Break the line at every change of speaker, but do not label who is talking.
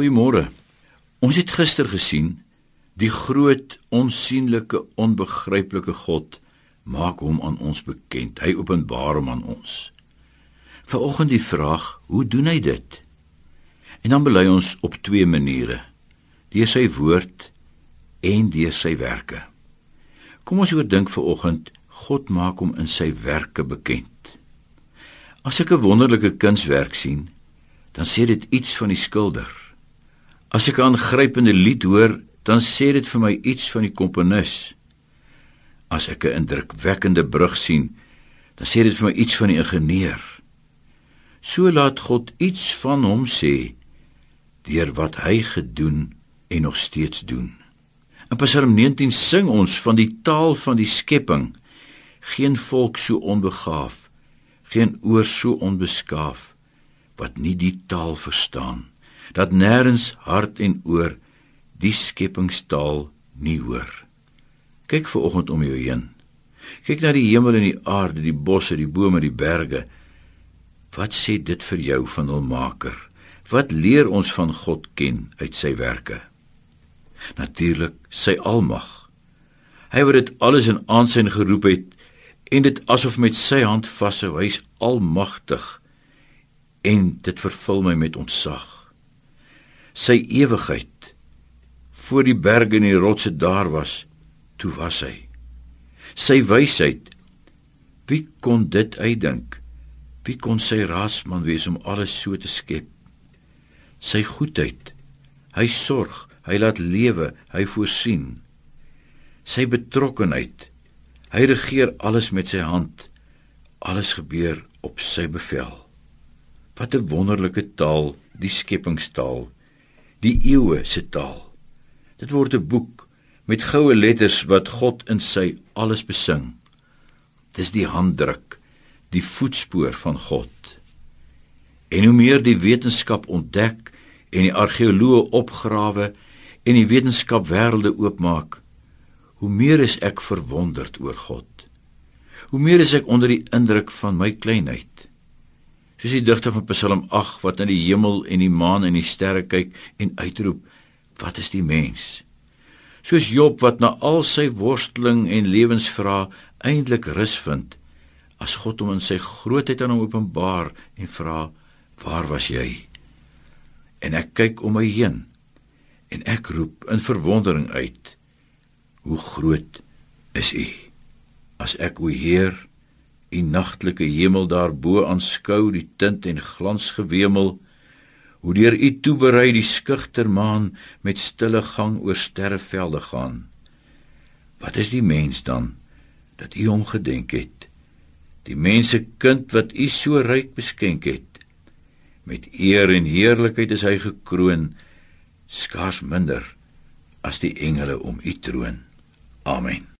Goeiemôre. Ons het gister gesien die groot onsigbare onbegryplike God maak hom aan ons bekend. Hy openbaar hom aan ons. Vanoggend die vraag, hoe doen hy dit? En dan bely ons op twee maniere: deur sy woord en deur sy werke. Kom ons oordink vanoggend, God maak hom in sy werke bekend. As ek 'n wonderlike kunswerk sien, dan sê dit iets van die skilder. As ek 'n aangrypende lied hoor, dan sê dit vir my iets van die komponis. As ek 'n indrukwekkende brug sien, dan sê dit vir my iets van die ingenieur. So laat God iets van hom sê deur wat hy gedoen en nog steeds doen. In Psalm 19 sing ons van die taal van die skepping. Geen volk so onbegaaf, geen oor so onbeskaaf wat nie die taal verstaan dat nêrens hart en oor die skepingstaal nie hoor. Kyk ver oggend om jou heen. Kyk na die hemel en die aarde die bosse die bome die berge. Wat sê dit vir jou van hul maker? Wat leer ons van God ken uit sy werke? Natuurlik sy almag. Hy wat dit alles in aansien geroep het en dit asof met sy hand vashou hy's almagtig en dit vervul my met ontzag. Sy ewigheid voor die berge en die rotse daar was, toe was hy. Sy wysheid, wie kon dit uitdink? Wie kon sy raadsman wees om alles so te skep? Sy goedheid, hy sorg, hy laat lewe, hy voorsien. Sy betrokkenheid, hy regeer alles met sy hand. Alles gebeur op sy bevel. Wat 'n wonderlike taal, die skepingstaal, die eeue se taal. Dit word 'n boek met goue letters wat God in sy alles besing. Dis die handdruk, die voetspoor van God. En hoe meer die wetenskap ontdek en die argeoloë opgrawe en die wetenskap wêrelde oopmaak, hoe meer is ek verwonderd oor God. Hoe meer is ek onder die indruk van my kleinheid soos die digter van Psalm 8 wat na die hemel en die maan en die sterre kyk en uitroep wat is die mens? Soos Job wat na al sy worsteling en lewensvrae eindelik rus vind as God hom in sy grootheid aan hom openbaar en vra waar was jy? En ek kyk om my heen en ek roep in verwondering uit hoe groot is u? As ek o Heer die nagtelike hemel daarbo aanskou die tint en glans gewemel hoe deur u toeberei die skugter maan met stille gang oor sterrevelde gaan. Wat is die mens dan dat u hom gedenk het? Die mense kind wat u so ryk beskenk het. Met eer en heerlikheid is hy gekroon skaars minder as die engele om u troon. Amen